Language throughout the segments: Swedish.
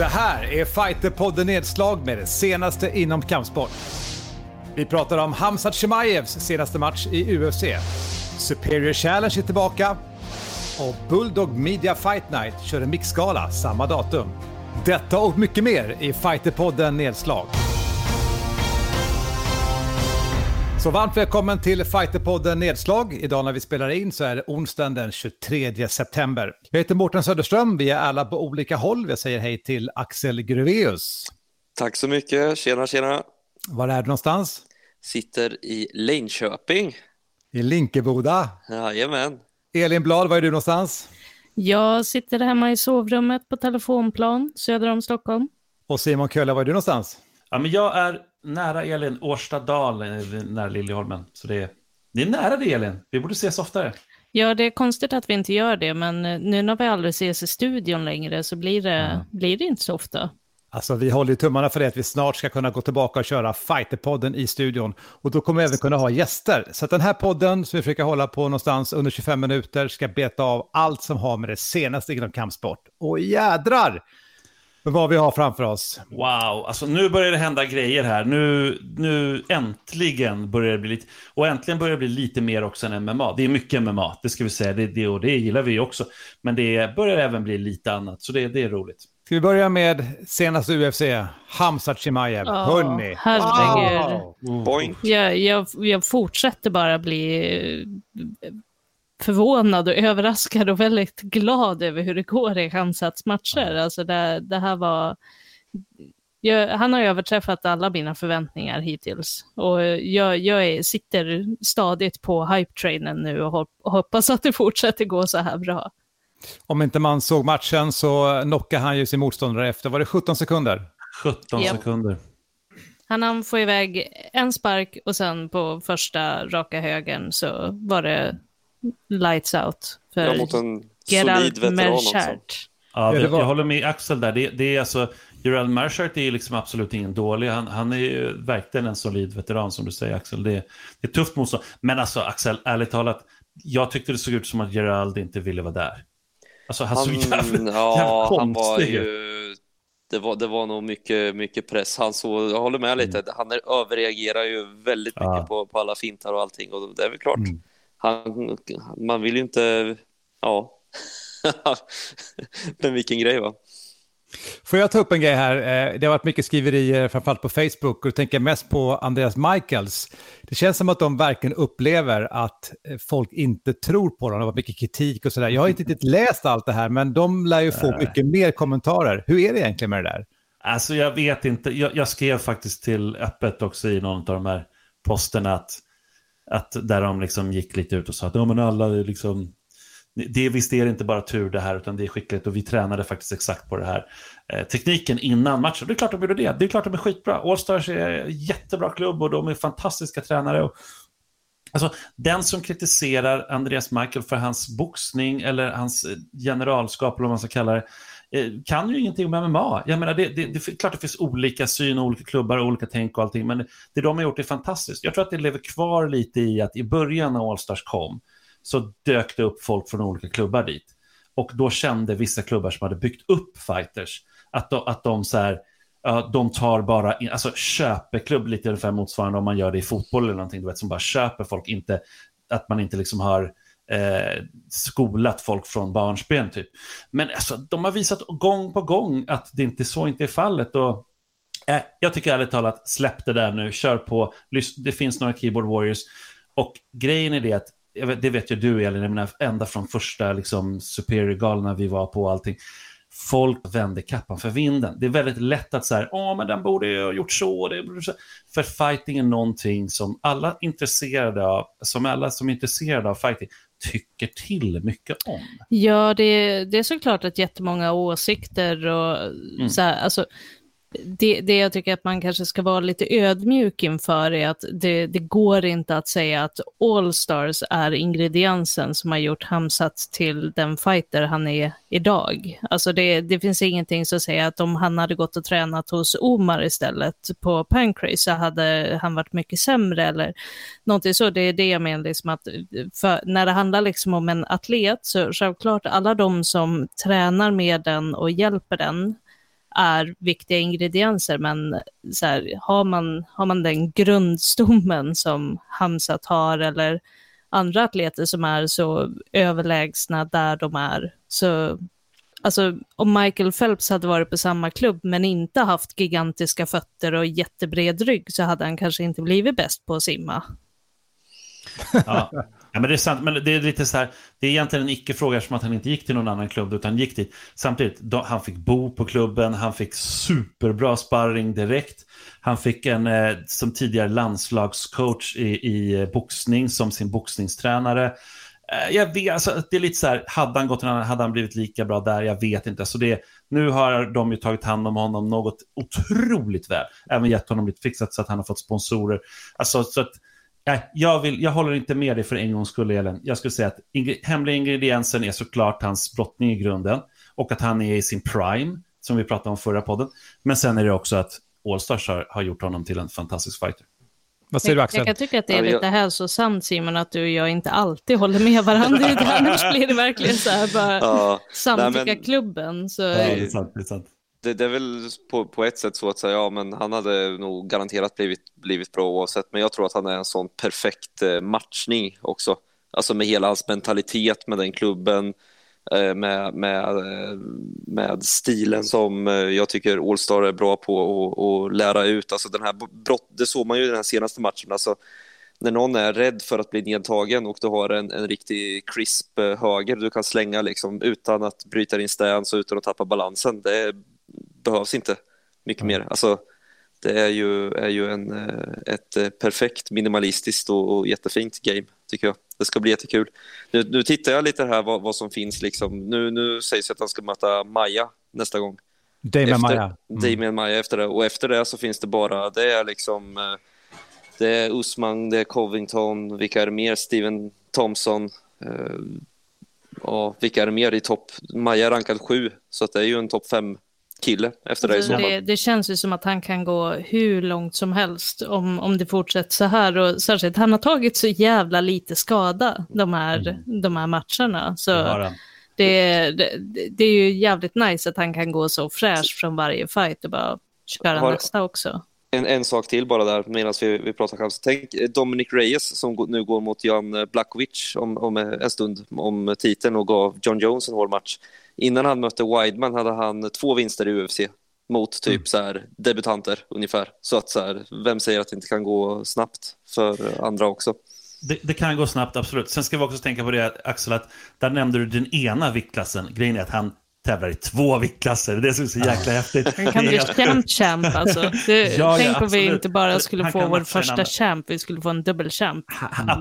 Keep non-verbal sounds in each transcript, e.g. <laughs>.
Det här är Fighterpodden Nedslag med det senaste inom kampsport. Vi pratar om Hamzat Chimaevs senaste match i UFC. Superior Challenge är tillbaka. Och Bulldog Media Fight Night kör en mixgala samma datum. Detta och mycket mer i Fighterpodden Nedslag. Så varmt välkommen till Fighterpodden Nedslag. Idag när vi spelar in så är det onsdagen den 23 september. Jag heter Mårten Söderström, vi är alla på olika håll. Jag säger hej till Axel Gruveus. Tack så mycket, tjena tjena. Var är du någonstans? Sitter i Linköping. I Linkeboda. Jajamän. Elin Blad, var är du någonstans? Jag sitter hemma i sovrummet på telefonplan söder om Stockholm. Och Simon Kölle, var är du någonstans? Ja, men jag är nära Elin, Årstadal, nära Liljeholmen. Så det är, det är nära det Elin, vi borde ses oftare. Ja, det är konstigt att vi inte gör det, men nu när vi aldrig ses i studion längre så blir det, mm. blir det inte så ofta. Alltså vi håller ju tummarna för det att vi snart ska kunna gå tillbaka och köra Fighterpodden i studion. Och då kommer vi även kunna ha gäster. Så att den här podden som vi försöker hålla på någonstans under 25 minuter ska beta av allt som har med det senaste inom kampsport. Och jädrar vad vi har framför oss. Wow, alltså nu börjar det hända grejer här. Nu, nu äntligen börjar det bli lite, och äntligen börjar det bli lite mer också än MMA. Det är mycket MMA, det ska vi säga, det, det, och det gillar vi också. Men det börjar även bli lite annat, så det, det är roligt. Ska vi börja med senaste UFC, Hamzat Chimaev. Oh, Hörni! Herregud. Wow. Jag, jag, jag fortsätter bara bli förvånad och överraskad och väldigt glad över hur det går i Hamzats matcher. Alltså det, det här var... Jag, han har överträffat alla mina förväntningar hittills. Och jag, jag är, sitter stadigt på hype-trainen nu och hoppas att det fortsätter gå så här bra. Om inte man såg matchen så knockade han ju sin motståndare efter, var det 17 sekunder? 17 yep. sekunder. Han hann få iväg en spark och sen på första raka högen så var det lights out för ja, mot en Gerald Merchart. Ja, jag, jag håller med Axel där. Det, det är alltså, Gerald Merchart är liksom absolut ingen dålig. Han, han är ju verkligen en solid veteran som du säger Axel. Det, det är tufft motstånd. Men alltså Axel, ärligt talat, jag tyckte det såg ut som att Gerald inte ville vara där. Alltså han, han såg jävla, ja, jävla han var ju... Det var, det var nog mycket, mycket press. Han så, jag håller med lite, mm. han är, överreagerar ju väldigt mycket ja. på, på alla fintar och allting. Och det är väl klart, mm han, man vill ju inte, ja, <laughs> men vilken grej va. Får jag ta upp en grej här? Eh, det har varit mycket skriverier, framförallt på Facebook, och tänker mest på Andreas Michaels. Det känns som att de verkligen upplever att eh, folk inte tror på dem. Det har varit mycket kritik och sådär. Jag har inte riktigt läst allt det här, men de lär ju få mycket mer kommentarer. Hur är det egentligen med det där? Alltså jag vet inte. Jag, jag skrev faktiskt till öppet också i någon av de här posterna att att där de liksom gick lite ut och sa att ja, men alla liksom, det, visst är det inte bara tur det här utan det är skickligt och vi tränade faktiskt exakt på det här. Eh, tekniken innan matchen, det är klart de gjorde det. Det är klart de är skitbra. Allstars är jättebra klubb och de är fantastiska tränare. Och, alltså, den som kritiserar Andreas Michael för hans boxning eller hans eh, generalskap eller vad man ska kalla det, Eh, kan ju ingenting om MMA. Jag menar, det, det, det är klart det finns olika syn och olika klubbar och olika tänk och allting, men det de har gjort är fantastiskt. Jag tror att det lever kvar lite i att i början när Allstars kom så dök det upp folk från olika klubbar dit. Och då kände vissa klubbar som hade byggt upp fighters att de, att de så här, Uh, de tar bara, in, alltså köpeklubb lite ungefär motsvarande om man gör det i fotboll eller någonting, du vet, som bara köper folk, inte att man inte liksom har eh, skolat folk från barnsben. Typ. Men alltså, de har visat gång på gång att det inte så inte är fallet. Och, eh, jag tycker ärligt talat, släpp det där nu, kör på. Det finns några keyboard warriors. Och grejen är det att, det vet ju du Elin, jag menar, ända från första liksom, superior vi var på och allting folk vände kappan för vinden. Det är väldigt lätt att säga, ja, men den borde ju ha gjort så. Det så. För fighting är någonting som alla intresserade av, som alla som är intresserade av fighting tycker till mycket om. Ja, det, det är såklart att jättemånga åsikter och mm. så här, alltså det, det jag tycker att man kanske ska vara lite ödmjuk inför är att det, det går inte att säga att Allstars är ingrediensen som har gjort Hamsat till den fighter han är idag. Alltså det, det finns ingenting som säger att om han hade gått och tränat hos Omar istället på Pancrase så hade han varit mycket sämre eller någonting så. Det är det jag menar, liksom att när det handlar liksom om en atlet så självklart alla de som tränar med den och hjälper den är viktiga ingredienser, men så här, har, man, har man den grundstommen som Hamzat har eller andra atleter som är så överlägsna där de är, så alltså om Michael Phelps hade varit på samma klubb men inte haft gigantiska fötter och jättebred rygg så hade han kanske inte blivit bäst på att simma. Ja. <laughs> Ja, men det är sant, men det är lite så här, det är egentligen en icke-fråga eftersom att han inte gick till någon annan klubb utan gick dit. Samtidigt, då, han fick bo på klubben, han fick superbra sparring direkt. Han fick en, eh, som tidigare landslagscoach i, i eh, boxning, som sin boxningstränare. Eh, jag vet, alltså, det är lite så här, hade han gått till annan, hade han blivit lika bra där? Jag vet inte. Så det, nu har de ju tagit hand om honom något otroligt väl. Även gett honom lite fixat så att han har fått sponsorer. Alltså, så att, Nej, jag, vill, jag håller inte med dig för en gångs skull, Elin. Jag skulle säga att ing hemliga ingrediensen är såklart hans brottning i grunden och att han är i sin prime, som vi pratade om förra podden. Men sen är det också att Allstars har, har gjort honom till en fantastisk fighter. Vad säger du Axel? Jag kan tycka att det är lite hälsosamt Simon, att du och jag inte alltid håller med varandra. <laughs> Annars blir det verkligen så här bara ja, samtycka klubben. Så... Ja, det är sant. Det är sant det, det, är väl på, på ett sätt så att säga, ja men han hade nog garanterat blivit, blivit bra oavsett, men jag tror att han är en sån perfekt eh, matchning också. Alltså med hela hans mentalitet med den klubben, eh, med, med, eh, med stilen som jag tycker Allstar är bra på att lära ut. Alltså den här brott, det såg man ju i den här senaste matchen. Alltså, när någon är rädd för att bli nedtagen och du har en, en riktig crisp höger du kan slänga liksom utan att bryta din stance och utan att tappa balansen. Det är behövs inte mycket mer. Alltså, det är ju, är ju en, eh, ett eh, perfekt minimalistiskt och, och jättefint game tycker jag. Det ska bli jättekul. Nu, nu tittar jag lite här vad, vad som finns. Liksom. Nu, nu sägs att han ska möta Maja nästa gång. Damien Maja. Mm. Damien Maja efter det. Och efter det så finns det bara, det är liksom, eh, det är Usman, det är Covington, vilka är det mer? Steven Thompson. och vilka är det mer i topp? Maja är rankad sju, så att det är ju en topp fem kille efter det i alltså, det, det känns ju som att han kan gå hur långt som helst om, om det fortsätter så här. Och särskilt, han har tagit så jävla lite skada de här, mm. de här matcherna. Så det, det, det, är ju jävligt nice att han kan gå så fräsch från varje fight och bara köra har, nästa också. En, en sak till bara där medan vi, vi pratar kanske. Tänk eh, Dominic Reyes som nu går mot Jan Blakovic om, om en stund om titeln och gav John Jones en hård match innan han mötte Wideman hade han två vinster i UFC mot typ mm. så här debutanter ungefär. Så att så här, vem säger att det inte kan gå snabbt för andra också? Det, det, kan gå snabbt, absolut. Sen ska vi också tänka på det, Axel, att där nämnde du den ena viktklassen. Grejen är att han tävlar i två viktklasser. Det är så, så jäkla häftigt. Han kan bli champ champ alltså. Det, <laughs> ja, tänk ja, om vi inte bara skulle få vår första champ, vi skulle få en dubbelchamp.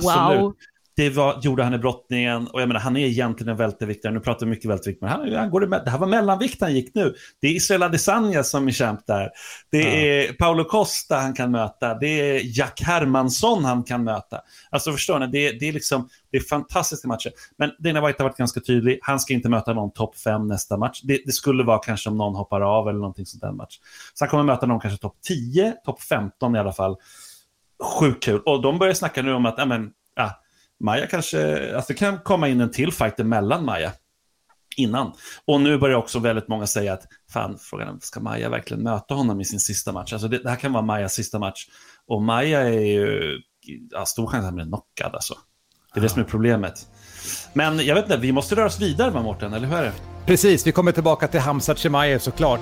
Wow det var, gjorde han i brottningen och jag menar, han är egentligen en välterviktare. Nu pratar vi mycket vältervikt, men han, han går med, det här var mellanvikt han gick nu. Det är Israel Adesanya som är champ där. Det ja. är Paolo Costa han kan möta. Det är Jack Hermansson han kan möta. Alltså förstår ni, det, det är liksom, det är fantastiska matcher. Men Dana White har varit ganska tydlig. Han ska inte möta någon topp 5 nästa match. Det, det, skulle vara kanske om någon hoppar av eller någonting sånt där match. Så han kommer möta någon kanske topp 10, topp 15 i alla fall. Sjukt kul. Och de börjar snacka nu om att, ja men, ja, Maja kanske, alltså det kan komma in en till fight mellan Maja innan. Och nu börjar också väldigt många säga att fan, frågan är, ska Maja verkligen möta honom i sin sista match? Alltså det, det här kan vara Majas sista match. Och Maja är ju, ja, stor chans att han blir knockad alltså. Det är det som är problemet. Men jag vet inte, vi måste röra oss vidare med Mårten, eller hur är det? Precis, vi kommer tillbaka till Hamzat Chimaev såklart.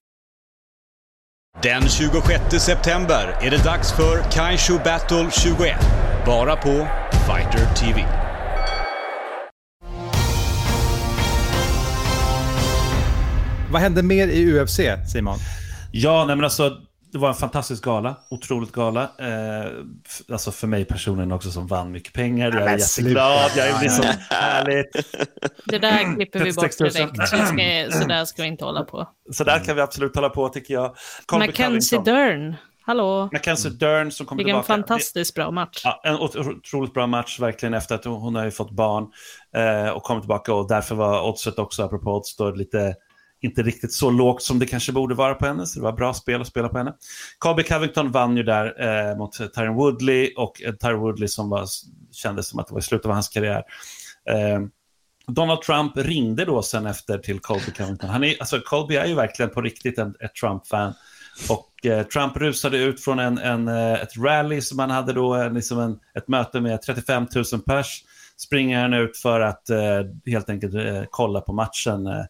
Den 26 september är det dags för Kaisho Battle 21. Bara på Fighter TV. Vad händer mer i UFC, Simon? Ja, nej men alltså det var en fantastisk gala, otroligt gala. Eh, alltså för mig personligen också som vann mycket pengar. Jag är jätteglad, jag är liksom härligt. Det där klipper vi bort direkt. Så, ska, så där ska vi inte hålla på. Så där kan vi absolut hålla på tycker jag. Colby Mackenzie Dern. Hallå? Mackenzie Dern som kommer tillbaka. Vilken fantastiskt bra match. Ja, en otroligt bra match verkligen efter att hon, har fått barn eh, och kommit tillbaka och därför var oddset också, apropå odds, lite inte riktigt så lågt som det kanske borde vara på henne, så det var bra spel att spela på henne. Colby Covington vann ju där eh, mot Tyron Woodley och eh, Tyron Woodley som var, kändes som att det var i slutet av hans karriär. Eh, Donald Trump ringde då sen efter till Colby Covington. Han är, alltså, Colby är ju verkligen på riktigt en, ett Trump-fan. Och eh, Trump rusade ut från en, en, eh, ett rally som han hade då, eh, liksom en, ett möte med 35 000 pers. Springer han ut för att eh, helt enkelt eh, kolla på matchen eh,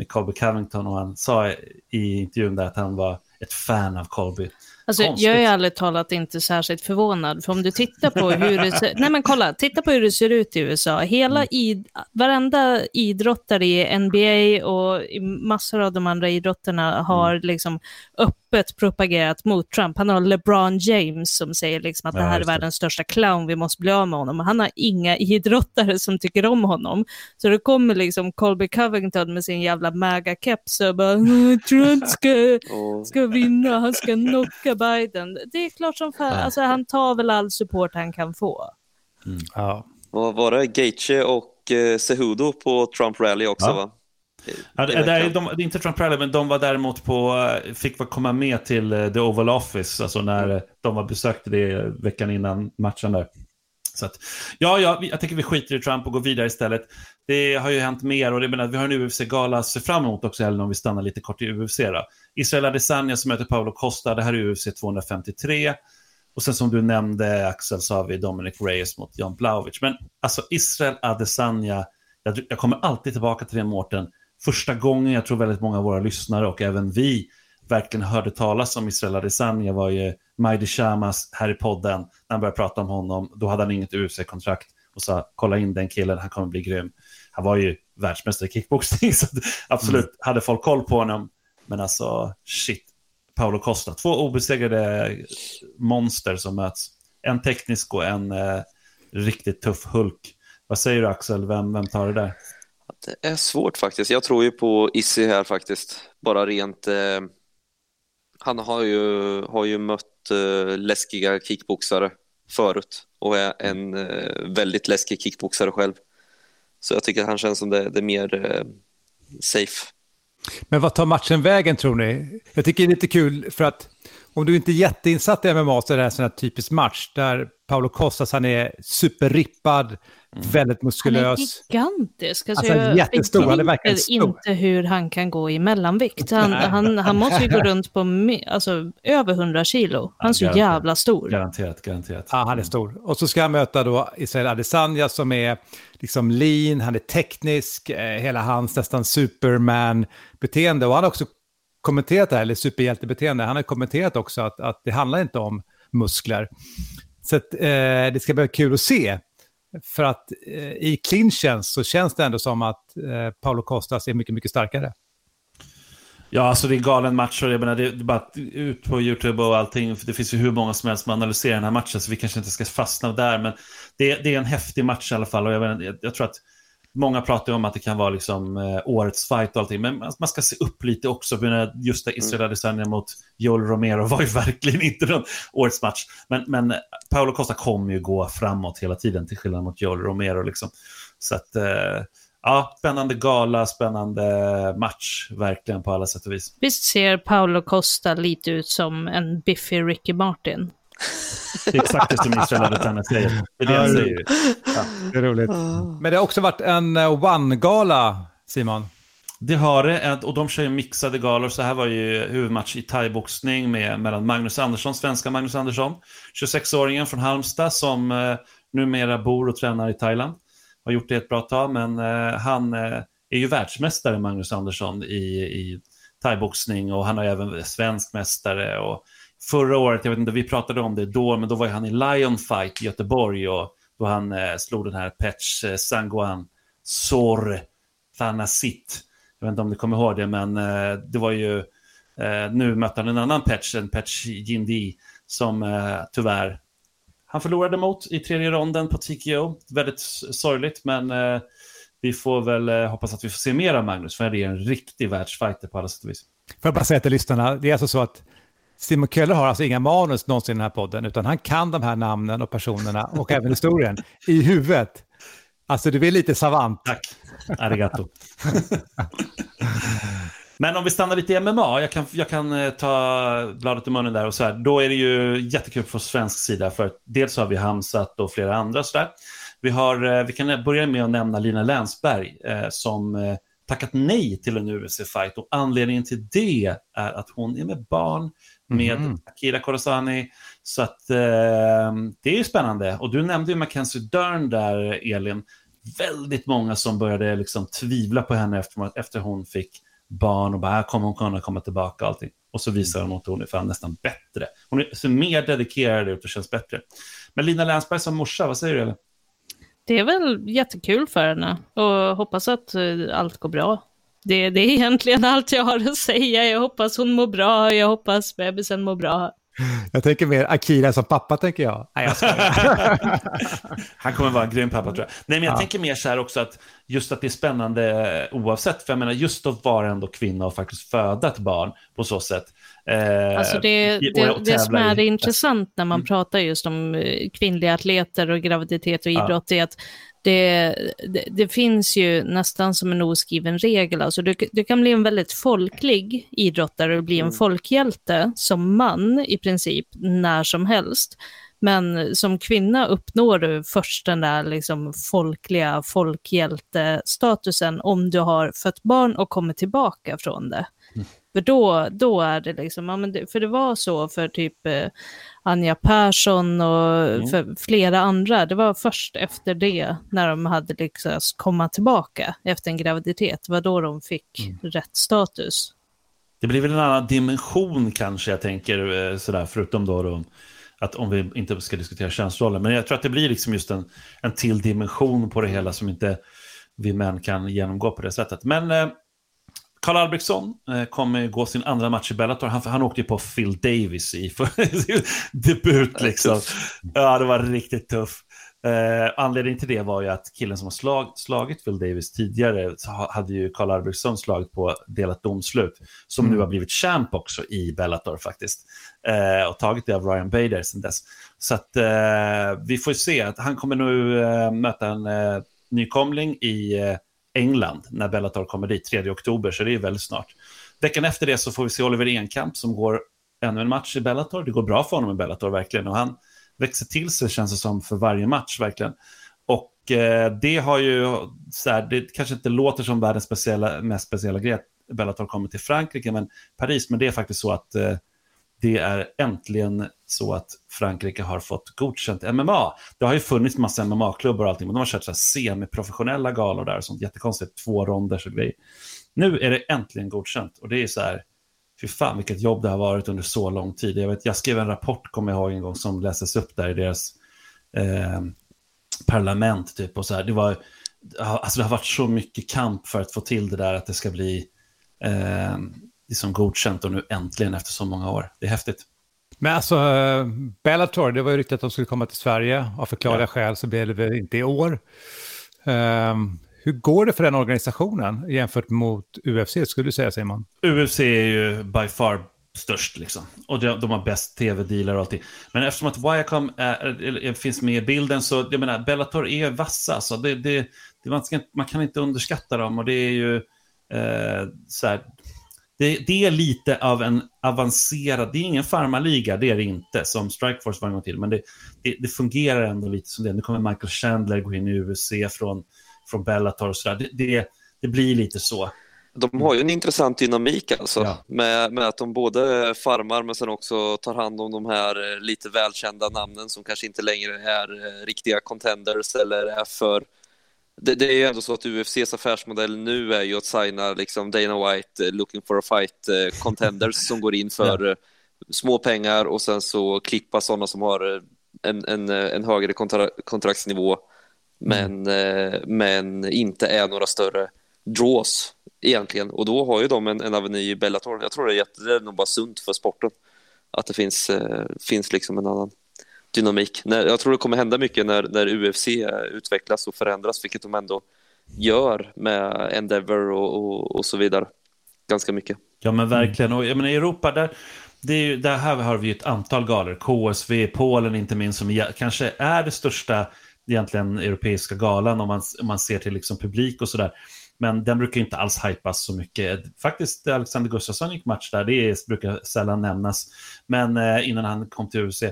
med Colby Covington och han sa i intervjun där att han var ett fan av Colby. Alltså, jag är ärligt talat inte särskilt förvånad, för om du tittar på hur det ser, nej men kolla, titta på hur det ser ut i USA. Hela mm. id, varenda idrottare i NBA och i massor av de andra idrotterna har mm. liksom öppet propagerat mot Trump. Han har LeBron James som säger liksom att ja, det här är världens största clown, vi måste bli av med honom. Han har inga idrottare som tycker om honom. Så det kommer liksom Colby Covington med sin jävla MAGA-keps och bara Trump ska, <laughs> ska vinna, han ska knocka Biden. Det är klart som fan, alltså han tar väl all support han kan få. Mm. Ja. Vad var det? Gaethje och eh, Cejudo på Trump Rally också ja. va? Ja, det, det, är, de, det är inte Trump Rally, men de var däremot på, fick komma med till eh, The Oval Office, alltså när mm. de var besökte det veckan innan matchen där. Så att, ja, ja, jag tänker vi skiter i Trump och går vidare istället. Det har ju hänt mer och det menar, vi har en UFC-gala att se fram emot också, eller om vi stannar lite kort i UFC. Då. Israel Adesanya som möter Paolo Costa, det här är UFC 253. Och sen som du nämnde Axel så har vi Dominic Reyes mot Jan Blaovic. Men alltså Israel Adesanya, jag, jag kommer alltid tillbaka till det Mårten. Första gången jag tror väldigt många av våra lyssnare och även vi verkligen hörde talas om Israel Adesanya var ju Majdi Shamas här i podden. När han började prata om honom, då hade han inget UFC-kontrakt och sa kolla in den killen, han kommer bli grym. Han var ju världsmästare i kickboxning, <laughs> så absolut mm. hade folk koll på honom. Men alltså, shit. Paolo Costa, två obesegrade monster som möts. En teknisk och en eh, riktigt tuff Hulk. Vad säger du Axel, vem, vem tar det där? Det är svårt faktiskt. Jag tror ju på Issi här faktiskt. Bara rent... Eh, han har ju, har ju mött eh, läskiga kickboxare förut och är en eh, väldigt läskig kickboxare själv. Så jag tycker att han känns som det, det är mer eh, safe. Men vad tar matchen vägen tror ni? Jag tycker det är lite kul för att om du inte är jätteinsatt i MMA så är det här en typisk match där Paolo Costas han är superrippad, Mm. Väldigt muskulös. Han är gigantisk. Alltså, alltså jag jättestor. Han är verkligen stor. inte hur han kan gå i mellanvikt. Han, han, han måste ju gå runt på alltså, över 100 kilo. Han är så jävla stor. Garanterat, garanterat. Ja, han är stor. Och så ska han möta då Israel Adesanya som är liksom lean, han är teknisk, eh, hela hans nästan superman-beteende. Och han har också kommenterat det här, eller superhjältebeteende, han har kommenterat också att, att det handlar inte om muskler. Så att, eh, det ska bli kul att se. För att eh, i clinchen så känns det ändå som att eh, Paolo Costas är mycket, mycket starkare. Ja, alltså det är galen match och jag menar, det är bara ut på YouTube och allting. För det finns ju hur många som helst som analyserar den här matchen, så vi kanske inte ska fastna där. Men det, det är en häftig match i alla fall och jag, menar, jag, jag tror att Många pratar om att det kan vara liksom, eh, årets fight och allting, men man ska se upp lite också. Just det Israel Adesanya mot Joel Romero <laughs> var ju verkligen inte någon årets match. Men, men Paolo Costa kommer ju gå framåt hela tiden, till skillnad mot Joel Romero. Liksom. Så att, eh, ja, spännande gala, spännande match, verkligen på alla sätt och vis. Visst ser Paolo Costa lite ut som en biffig Ricky Martin? Det är exakt det som Israel Adesanya säger. Det är det han säger. Ja. Det är roligt. Men det har också varit en eh, One-gala, Simon. Det har det, och de kör ju mixade galor. Så här var ju huvudmatch i thaiboxning med, mellan Magnus Andersson, svenska Magnus Andersson, 26-åringen från Halmstad som eh, numera bor och tränar i Thailand. Har gjort det ett bra tag, men eh, han eh, är ju världsmästare, Magnus Andersson, i, i thaiboxning och han har även svensk mästare. Och förra året, jag vet inte, vi pratade om det då, men då var han i Lion Fight i Göteborg och då han eh, slog den här Petch eh, Sanguan Sor Thanasit. Jag vet inte om ni kommer ihåg det, men eh, det var ju Eh, nu mötte han en annan Petch, en Petch Jindi, som eh, tyvärr han förlorade mot i tredje ronden på TKO. Väldigt sorgligt, men eh, vi får väl eh, hoppas att vi får se mer av Magnus, för det är en riktig världsfighter på alla sätt och vis. Får jag bara säga till lyssnarna, det är alltså så att Simon Köller har alltså inga manus någonsin i den här podden, utan han kan de här namnen och personerna och <laughs> även historien i huvudet. Alltså du är lite savant. Tack, arigato. <laughs> Men om vi stannar lite i MMA, jag kan, jag kan eh, ta bladet i munnen där och så här. Då är det ju jättekul från svensk sida för dels har vi Hamsat och flera andra så där. Vi, har, eh, vi kan börja med att nämna Lina Länsberg eh, som tackat nej till en UFC-fight och anledningen till det är att hon är med barn med mm. Akira Korosani. Så att eh, det är ju spännande. Och du nämnde ju Mackenzie Dern där, Elin. Väldigt många som började liksom tvivla på henne efter, efter hon fick barn och bara, ah, kommer hon kunna komma tillbaka och allting. Och så visar hon att hon är fan nästan bättre. Hon är så mer dedikerad ut och känns bättre. Men Lina Länsberg som morsa, vad säger du? Eller? Det är väl jättekul för henne och hoppas att eh, allt går bra. Det, det är egentligen allt jag har att säga. Jag hoppas hon mår bra, jag hoppas bebisen mår bra. Jag tänker mer Akira som pappa, tänker jag. Nej, jag <laughs> Han kommer vara en grym pappa, tror jag. Nej, men jag ja. tänker mer så här också att just att det är spännande oavsett. För jag menar, just att vara ändå kvinna och faktiskt föda ett barn på så sätt. Eh, alltså det, det, det som är i... intressant när man mm. pratar just om eh, kvinnliga atleter och graviditet och idrott ja. är att det, det, det, finns ju nästan som en oskriven regel. Alltså du, du kan bli en väldigt folklig idrottare och bli en mm. folkhjälte som man i princip när som helst. Men som kvinna uppnår du först den där liksom folkliga folkhjältestatusen om du har fött barn och kommer tillbaka från det. För då, då är det liksom, ja, men det, för det var så för typ eh, Anja Persson och mm. för flera andra. Det var först efter det, när de hade lyckats komma tillbaka efter en graviditet, var då de fick mm. rätt status. Det blir väl en annan dimension kanske, jag tänker, eh, sådär, förutom då, då att om vi inte ska diskutera könsroller. Men jag tror att det blir liksom just en, en till dimension på det hela som inte vi män kan genomgå på det sättet. Men Karl Albrektsson eh, kommer gå sin andra match i Bellator. Han, han åkte ju på Phil Davis i <laughs> debut. Liksom. Ja, det var riktigt tufft. Eh, anledningen till det var ju att killen som har slag, slagit Phil Davis tidigare hade ju Karl Albrektsson slagit på delat domslut. Som mm. nu har blivit champ också i Bellator faktiskt. Eh, och tagit det av Ryan Bader sedan dess. Så att eh, vi får se att han kommer nu eh, möta en eh, nykomling i England när Bellator kommer dit, 3 oktober, så det är väldigt snart. Veckan efter det så får vi se Oliver Enkamp som går ännu en match i Bellator. Det går bra för honom i Bellator verkligen och han växer till sig känns det som för varje match verkligen. Och eh, det har ju, så här, det kanske inte låter som världens speciella, mest speciella grej att Bellator kommer till Frankrike, men Paris, men det är faktiskt så att eh, det är äntligen så att Frankrike har fått godkänt MMA. Det har ju funnits massa MMA-klubbar och allting, men de har kört så här semiprofessionella galor där, sånt jättekonstigt, två ronder och grejer. Nu är det äntligen godkänt och det är så här, fy fan vilket jobb det har varit under så lång tid. Jag, vet, jag skrev en rapport, kommer jag ihåg en gång, som läses upp där i deras eh, parlament, typ, och så här. Det, var, alltså, det har varit så mycket kamp för att få till det där, att det ska bli eh, liksom godkänt och nu äntligen efter så många år. Det är häftigt. Men alltså, Bellator, det var ju riktigt att de skulle komma till Sverige. Av förklarliga ja. skäl så blev det väl inte i år. Um, hur går det för den organisationen jämfört mot UFC, skulle du säga Simon? UFC är ju by far störst liksom. Och de, de har bäst tv-dealar och allting. Men eftersom att Viacom är, finns med i bilden så, jag menar, Bellator är vassa. Så det, det, det man, ska, man, kan inte underskatta dem och det är ju eh, så här, det, det, är lite av en avancerad, det är ingen farmaliga, det är det inte, som Strikeforce var en gång till, men det, det, det, fungerar ändå lite som det. Nu kommer Michael Chandler gå in i UFC från, från Bellator och sådär. Det, det, blir lite så. De har ju en intressant dynamik alltså, ja. med, med att de både farmar men sen också tar hand om de här eh, lite välkända namnen som kanske inte längre är eh, riktiga contenders eller är för det, det, är ju ändå så att UFCs affärsmodell nu är ju att signa liksom Dana White uh, looking for a fight uh, contenders som går in för uh, små pengar och sen så klippa sådana som har en, en, en högre kontra kontraktsnivå men, mm. men inte är några större draws egentligen. Och då har ju de en, en aveny i Bellator. Jag tror det är, jätte, det är nog bara sunt för sporten att det finns, eh, finns liksom en annan dynamik. När, jag tror det kommer hända mycket när, när UFC eh, utvecklas och förändras, vilket de ändå gör med Endeavor och, och, och så vidare. Ganska mycket. Ja men verkligen. Och jag menar, i Europa, där, det är ju, där här har vi ett antal galor. KSV, Polen inte minst, som kanske är det största egentligen europeiska galan om man, om man ser till liksom publik och sådär. Men den brukar inte alls hypas så mycket. Faktiskt, Alexander Gustafsson gick match där, det brukar sällan nämnas. Men eh, innan han kom till UFC.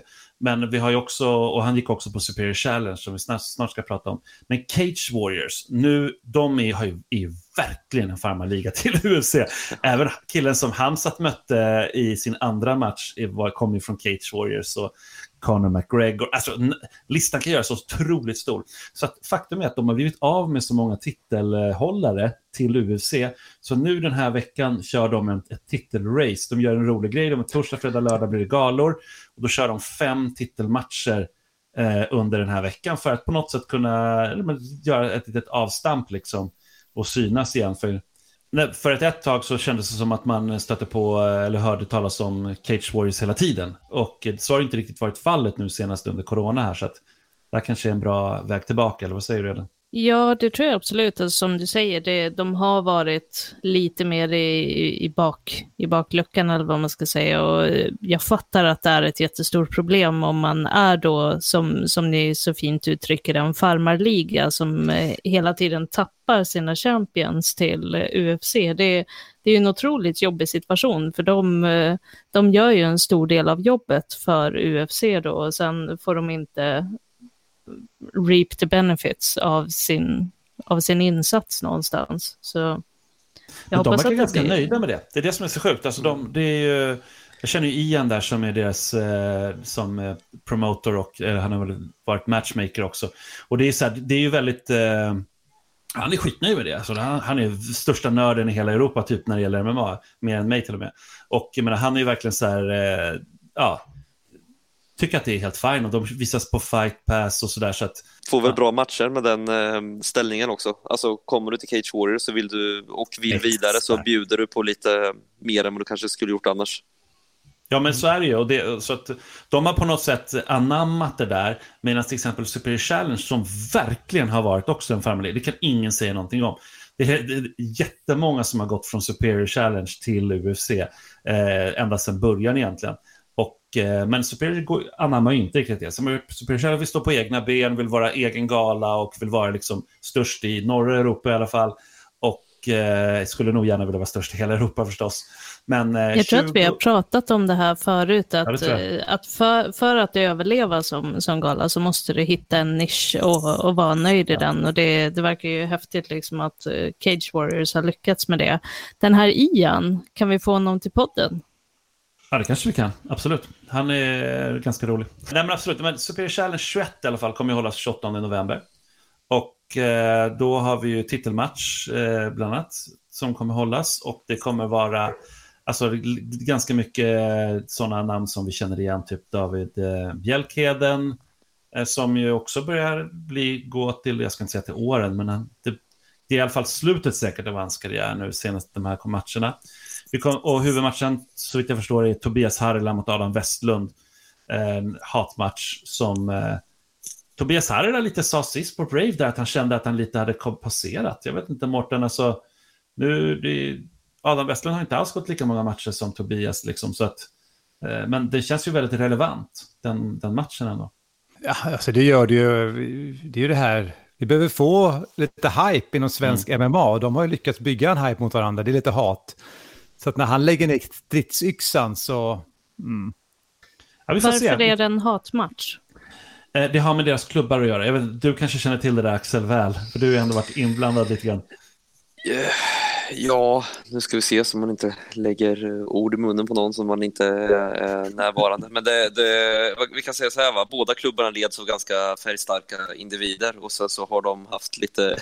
Men vi har ju också, och han gick också på Superior Challenge som vi snart, snart ska prata om. Men Cage Warriors, nu, de är, har ju, är verkligen en farmarliga till <laughs> UFC. Även killen som Hamsat mötte i sin andra match var, kom ju från Cage Warriors. Så Conor McGregor. Alltså, listan kan göras så otroligt stor. Så att faktum är att de har blivit av med så många titelhållare till UFC. Så nu den här veckan kör de ett, ett titelrace. De gör en rolig grej. De är torsdag, fredag, lördag blir det galor. Och då kör de fem titelmatcher eh, under den här veckan för att på något sätt kunna eller, göra ett litet avstamp liksom, och synas igen. För för ett, ett tag så kändes det som att man stötte på eller hörde talas om Cage Warriors hela tiden. Och så har det inte riktigt varit fallet nu senast under corona här. Så att det här kanske är en bra väg tillbaka, eller vad säger du? Redan? Ja, det tror jag absolut. Alltså, som du säger, det, de har varit lite mer i, i, bak, i bakluckan eller vad man ska säga. Och eh, jag fattar att det är ett jättestort problem om man är då, som, som ni så fint uttrycker en farmarliga som eh, hela tiden tappar sina champions till eh, UFC. Det, det är en otroligt jobbig situation, för de, de gör ju en stor del av jobbet för UFC då, och sen får de inte reap the benefits av sin, av sin insats någonstans. Så jag Men de verkar ganska blir... nöjda med det. Det är det som är så sjukt. Alltså de, det är ju, jag känner ju Ian där som är deras eh, som eh, promotor och eh, han har väl varit matchmaker också. Och det är, så här, det är ju väldigt... Eh, han är skitnöjd med det. Alltså, han, han, är största nörden i hela Europa typ när det gäller MMA. Mer än mig till och med. Och jag menar, han är ju verkligen så här... Eh, ja, tycker att det är helt fine och de visas på fight pass och sådär. Så att, Får väl ja. bra matcher med den eh, ställningen också. Alltså kommer du till Cage Warriors så vill du, och vill Exakt. vidare så bjuder du på lite mer än vad du kanske skulle gjort annars. Ja men så är det ju. Och det, så att de har på något sätt anammat det där. Medan till exempel Superior Challenge som verkligen har varit också en familj. Det kan ingen säga någonting om. Det är, det är jättemånga som har gått från Superior Challenge till UFC. Eh, ända sedan början egentligen. Eh, men Superior anammar ju inte riktigt det. Superior vill stå på egna ben, vill vara egen gala och vill vara liksom störst i norra Europa i alla fall. Och eh, skulle nog gärna vilja vara störst i hela Europa förstås. Men, eh, jag 20... tror att vi har pratat om det här förut, att, ja, eh, att för, för att överleva som, som gala så måste du hitta en nisch och, och vara nöjd i ja. den. Och det, det verkar ju häftigt liksom att Cage Warriors har lyckats med det. Den här Ian, kan vi få honom till podden? Ja, det kanske vi kan. Absolut. Han är ganska rolig. Nej, men absolut. Men Superior Challenge 21 i alla fall kommer att hållas 28 november. Och eh, då har vi ju titelmatch eh, bland annat som kommer hållas. Och det kommer vara alltså, ganska mycket eh, sådana namn som vi känner igen. Typ David eh, Bjälkheden. Eh, som ju också börjar bli, gå till, jag ska inte säga till åren, men det, det är i alla fall slutet säkert av hans karriär nu senast de här matcherna. Kom, och huvudmatchen, så vitt jag förstår, är Tobias Harila mot Adam Westlund. En hatmatch som eh, Tobias Harila lite sa sist på Brave där att han kände att han lite hade passerat. Jag vet inte, Mårten, alltså nu, det, Adam Westlund har inte alls gått lika många matcher som Tobias, liksom, så att, eh, men det känns ju väldigt relevant, den, den matchen ändå. Ja, alltså det gör det ju, det är ju det här, vi behöver få lite hype inom svensk mm. MMA, de har ju lyckats bygga en hype mot varandra, det är lite hat. Så att när han lägger ner stridsyxan så... Mm. Ja, Varför se. är det en hatmatch? Eh, det har med deras klubbar att göra. Jag vet, du kanske känner till det där Axel väl, för du har ändå varit inblandad lite grann. Ja, nu ska vi se så man inte lägger ord i munnen på någon som man inte är närvarande. Men det, det, vi kan säga så här, va? båda klubbarna leds av ganska färgstarka individer och så, så har de haft lite,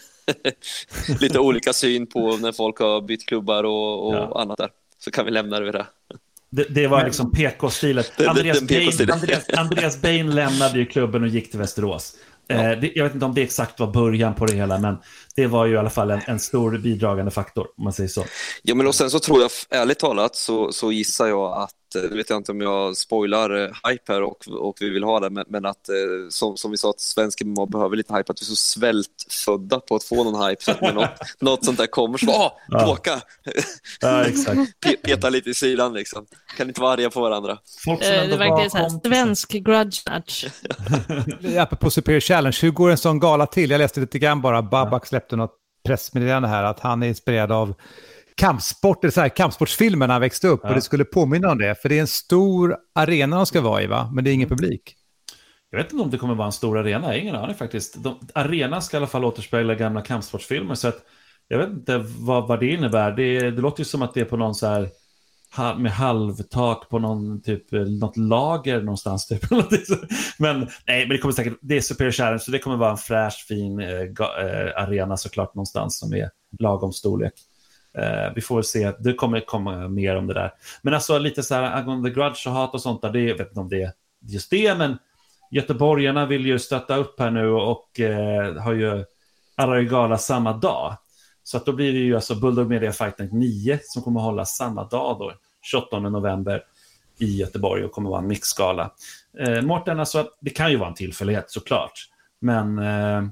<laughs> lite olika syn på när folk har bytt klubbar och, och ja. annat där. Så kan vi lämna det vid det. Det, det var liksom PK-stilet. Andreas, PK Andreas, Andreas Bain lämnade ju klubben och gick till Västerås. Ja. Eh, jag vet inte om det exakt var början på det hela, men det var ju i alla fall en, en, stor bidragande faktor, om man säger så. Ja, men och sen så tror jag, ärligt talat, så, så gissar jag att, nu eh, vet jag inte om jag spoilar eh, hype här och, och vi vill ha det, men, men att eh, som, som vi sa att svensk MMA behöver lite hype, att vi är så svältfödda på att få någon hype, så att när något, <laughs> något sånt där kommer så åh, bråka! Ja, exakt. <laughs> Peta lite i sidan liksom, kan inte vara arga på varandra. Folk som det verkar så här, svensk grudge match. <laughs> Apropå Superior Challenge, hur går en sån gala till? Jag läste lite grann bara, Babak släppte något pressmeddelande här att han är inspirerad av kampsport, eller så här, kampsportsfilmer när han växte upp ja. och det skulle påminna om det. För det är en stor arena de ska vara i, va? men det är ingen publik. Jag vet inte om det kommer vara en stor arena, jag har ingen aning faktiskt. De, arenan ska i alla fall återspegla gamla kampsportsfilmer, så att jag vet inte vad, vad det innebär. Det, det låter ju som att det är på någon så här med halvtak på någon typ, eh, något lager någonstans. Typ. <laughs> men nej, men det kommer säkert, det är Superior Challenge, så det kommer vara en fräsch, fin eh, eh, arena såklart någonstans som är lagom storlek. Eh, vi får väl se, det kommer komma mer om det där. Men alltså lite så här angående grudge och hat och sånt där, det, jag vet inte om det är just det, men göteborgarna vill ju stötta upp här nu och eh, har ju gala samma dag. Så att då blir det ju alltså Bulldog Media Fight Night 9 som kommer att hålla samma dag då, 28 november i Göteborg och kommer att vara en mixskala. Eh, Mårten, alltså, det kan ju vara en tillfällighet såklart, men eh,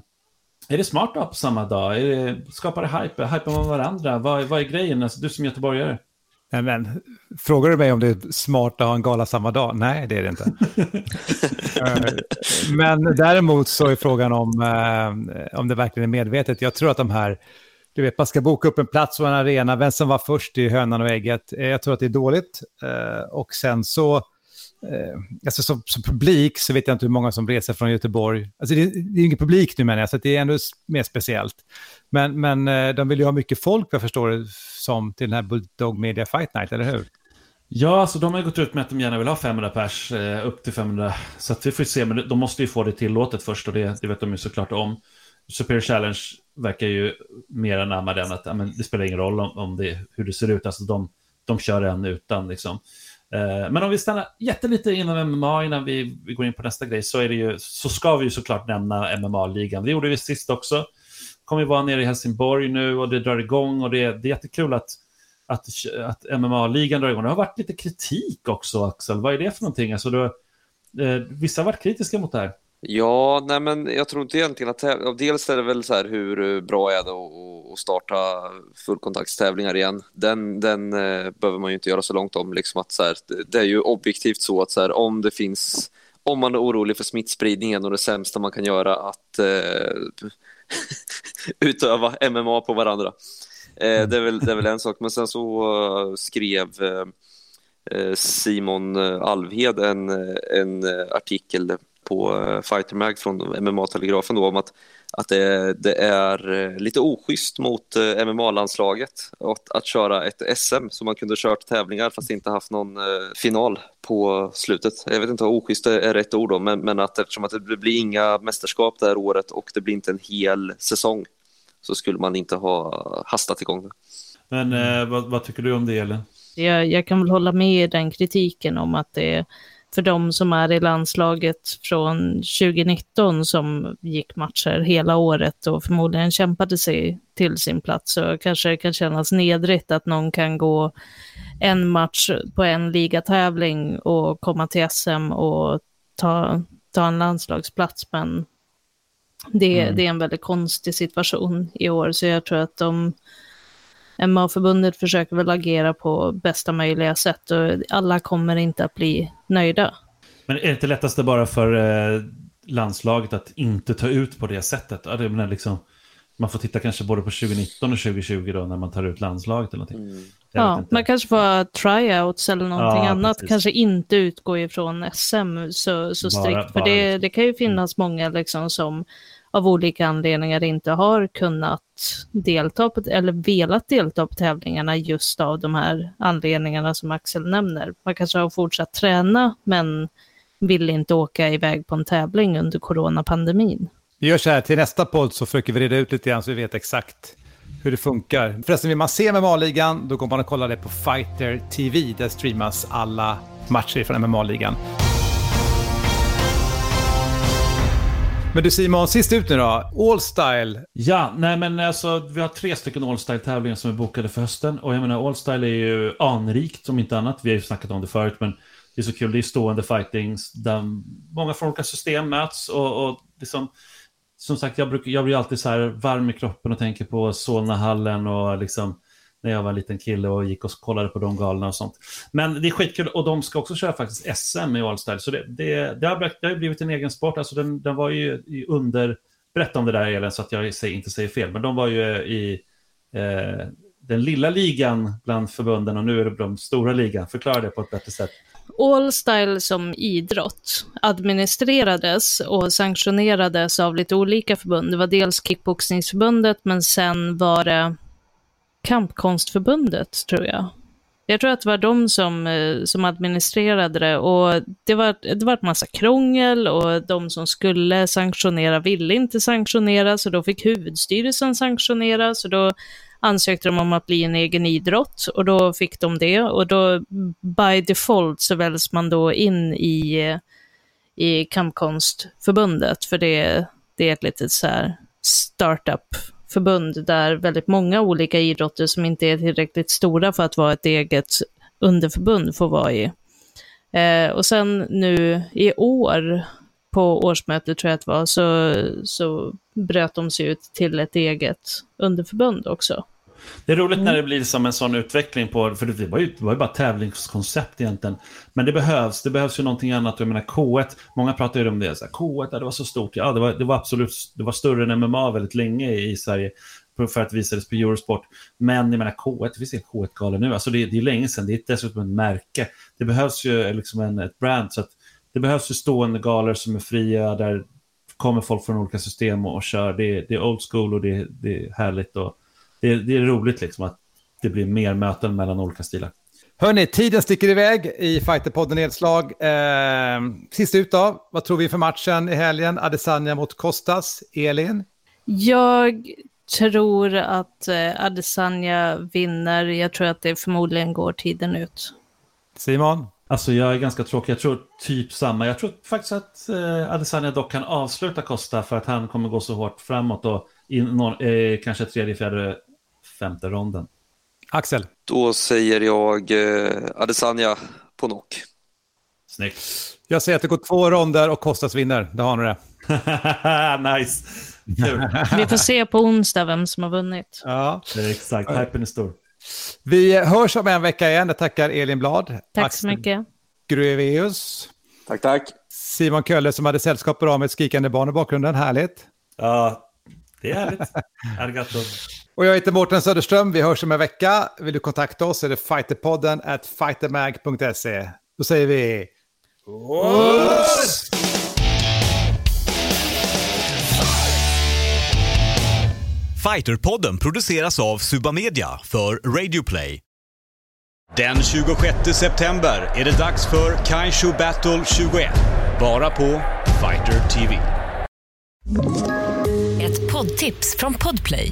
är det smart att ha på samma dag? Är det, skapar det hype? Hypar man varandra? Vad, vad är grejen? Alltså, du som göteborgare. Nej, men, frågar du mig om det är smart att ha en gala samma dag? Nej, det är det inte. <laughs> Eh, men däremot så är frågan om, eh, om det verkligen är medvetet. Jag tror att de här, du vet, man ska boka upp en plats och en arena, vem som var först i hönan och ägget. Eh, jag tror att det är dåligt. Eh, och sen så eh, alltså som, som, publik så vet jag inte hur många som reser från Göteborg. Alltså det, det är ingen publik nu menar jag, så det är ändå mer speciellt. Men, men de vill ju ha mycket folk, jag förstår det som, till den här Bulldog Media Fight Night, eller hur? Ja, alltså de har gått ut med att de gärna vill ha 500 pers, eh, upp till 500. Så att vi får se, men de måste ju få det tillåtet först och det, det vet de ju såklart om. Superior Challenge verkar ju mer anamma den att men, det spelar ingen roll om, om det, hur det ser ut, alltså de, de kör en utan liksom. Eh, men om vi stannar jättelite inom MMA innan vi, vi går in på nästa grej så, är det ju, så ska vi ju såklart nämna MMA-ligan. Det gjorde vi sist också. Kommer vi vara nere i Helsingborg nu och det drar igång och det, det är jättekul att, att, att MMA-ligan drar igång. Det har varit lite kritik också, Axel. Vad är det för någonting? Alltså, du, eh, vissa har varit kritiska mot det här. Ja, nej men jag tror inte egentligen att dels är det väl så här hur eh, bra är det att starta fullkontaktstävlingar igen. Den, den eh, behöver man ju inte göra så långt om. Liksom att så här, det är ju objektivt så att så här, om det finns, om man är orolig för smittspridningen och det sämsta man kan göra att eh, <laughs> utöva MMA på varandra. Eh, det, är väl, det är väl en sak, men sen så eh, skrev eh, Simon Alvhed en, en artikel på eh, Fighter Mag från MMA-telegrafen om att, att det, det, är eh, lite oschysst mot eh, MMA-landslaget att, att köra ett SM som man kunde kört tävlingar fast inte haft någon final på slutet. Jag vet inte om oschysst är rätt ord då, men, men att eftersom att det blir inga mästerskap det här året och det blir inte en hel säsong så skulle man inte ha hastat igång det. Men eh, vad, vad, tycker du om det, Elin? Jag, jag kan väl hålla med i den kritiken om att det för de som är i landslaget från 2019 som gick matcher hela året och förmodligen kämpade sig till sin plats så kanske det kan kännas nedrigt att någon kan gå en match på en ligatävling och komma till SM och ta, ta en landslagsplats. Men det, mm. det är en väldigt konstig situation i år så jag tror att de MA-förbundet försöker väl agera på bästa möjliga sätt och alla kommer inte att bli nöjda. Men är det inte lättaste bara för eh, landslaget att inte ta ut på det sättet? Ja, det menar liksom, man får titta kanske både på 2019 och 2020 då när man tar ut landslaget eller någonting. Mm. Ja, man kanske får tryouts eller någonting ja, annat. Precis. Kanske inte utgå ifrån SM så, så strikt. Bara, för bara. Det, det kan ju finnas mm. många liksom som av olika anledningar inte har kunnat delta på, eller velat delta på tävlingarna just av de här anledningarna som Axel nämner. Man kanske har fortsatt träna men vill inte åka iväg på en tävling under coronapandemin. Vi gör så här, till nästa podd så försöker vi reda ut lite grann så vi vet exakt hur det funkar. Förresten, vill man se MMA-ligan, då går man och kollar det på Fighter TV. Där streamas alla matcher från MMA-ligan. Men du Simon, sist ut nu då. All Style. Ja, nej men alltså vi har tre stycken All Style-tävlingar som är bokade för hösten. Och jag menar All Style är ju anrikt om inte annat. Vi har ju snackat om det förut, men det är så kul. Det är stående fightings där många från olika system möts. Och, och liksom, som sagt, jag, brukar, jag blir alltid så här varm i kroppen och tänker på Solnahallen och liksom när jag var en liten kille och gick och kollade på de galna och sånt. Men det är skitkul och de ska också köra faktiskt SM i Allstyle. Så det, det, det, har, det har blivit en egen sport. Alltså den, den var ju under... Berätta om det där Elin så att jag inte säger fel. Men de var ju i eh, den lilla ligan bland förbunden och nu är det de stora ligan. Förklara det på ett bättre sätt. Allstyle som idrott administrerades och sanktionerades av lite olika förbund. Det var dels kickboxningsförbundet men sen var det Kampkonstförbundet, tror jag. Jag tror att det var de som, eh, som administrerade det. Och det var, det var ett massa krångel och de som skulle sanktionera ville inte sanktionera så då fick huvudstyrelsen sanktionera. Så då ansökte de om att bli en egen idrott och då fick de det. Och då by default så väljs man då in i, i Kampkonstförbundet för det, det är ett litet så här startup förbund där väldigt många olika idrotter som inte är tillräckligt stora för att vara ett eget underförbund får vara i. Eh, och sen nu i år, på årsmötet tror jag att det var, så, så bröt de sig ut till ett eget underförbund också. Det är roligt mm. när det blir som en sån utveckling på, för det var ju, det var ju bara tävlingskoncept egentligen. Men det behövs, det behövs ju någonting annat. Jag menar K1, många pratar ju om det, så här, K1, ja, det var så stort. Ja, det var, det var absolut, det var större än MMA väldigt länge i Sverige för att visades på Eurosport. Men jag menar K1, vi ser K1-galor nu, alltså det, det är länge sedan, det är dessutom ett märke. Det behövs ju liksom en, ett brand, så att det behövs ju stående galor som är fria, där kommer folk från olika system och, och kör. Det, det är old school och det, det är härligt. Och, det, det är roligt liksom att det blir mer möten mellan olika stilar. Hörni, tiden sticker iväg i Fighterpodden Nedslag. Eh, sist ut då, vad tror vi för matchen i helgen? Adesanya mot Kostas. Elin? Jag tror att eh, Adesanya vinner. Jag tror att det förmodligen går tiden ut. Simon? Alltså jag är ganska tråkig. Jag tror typ samma. Jag tror faktiskt att eh, Adesanya dock kan avsluta Costa för att han kommer gå så hårt framåt och i någon, eh, kanske tredje, fjärde femte ronden. Axel? Då säger jag eh, Adesanya på knock. Snyggt. Jag säger att det går två ronder och Kostas vinner. Det har ni det. <laughs> nice. Vi får se på onsdag vem som har vunnit. Ja. Exakt, hypen är stor. Vi hörs om en vecka igen. Jag tackar Elin Blad. Tack Axel så mycket. Grueveus. Tack, tack. Simon Kölle som hade sällskap bra med ett skrikande barn i bakgrunden. Härligt. Ja, det är härligt. Arigato. Och jag heter Mårten Söderström. Vi hörs om en vecka. Vill du kontakta oss är det fighterpodden at fightermag.se. Då säger vi... Oss! Fighterpodden produceras av Subamedia för Radio Play. Den 26 september är det dags för Kaisho Battle 21. Bara på Fighter TV. Ett poddtips från Podplay.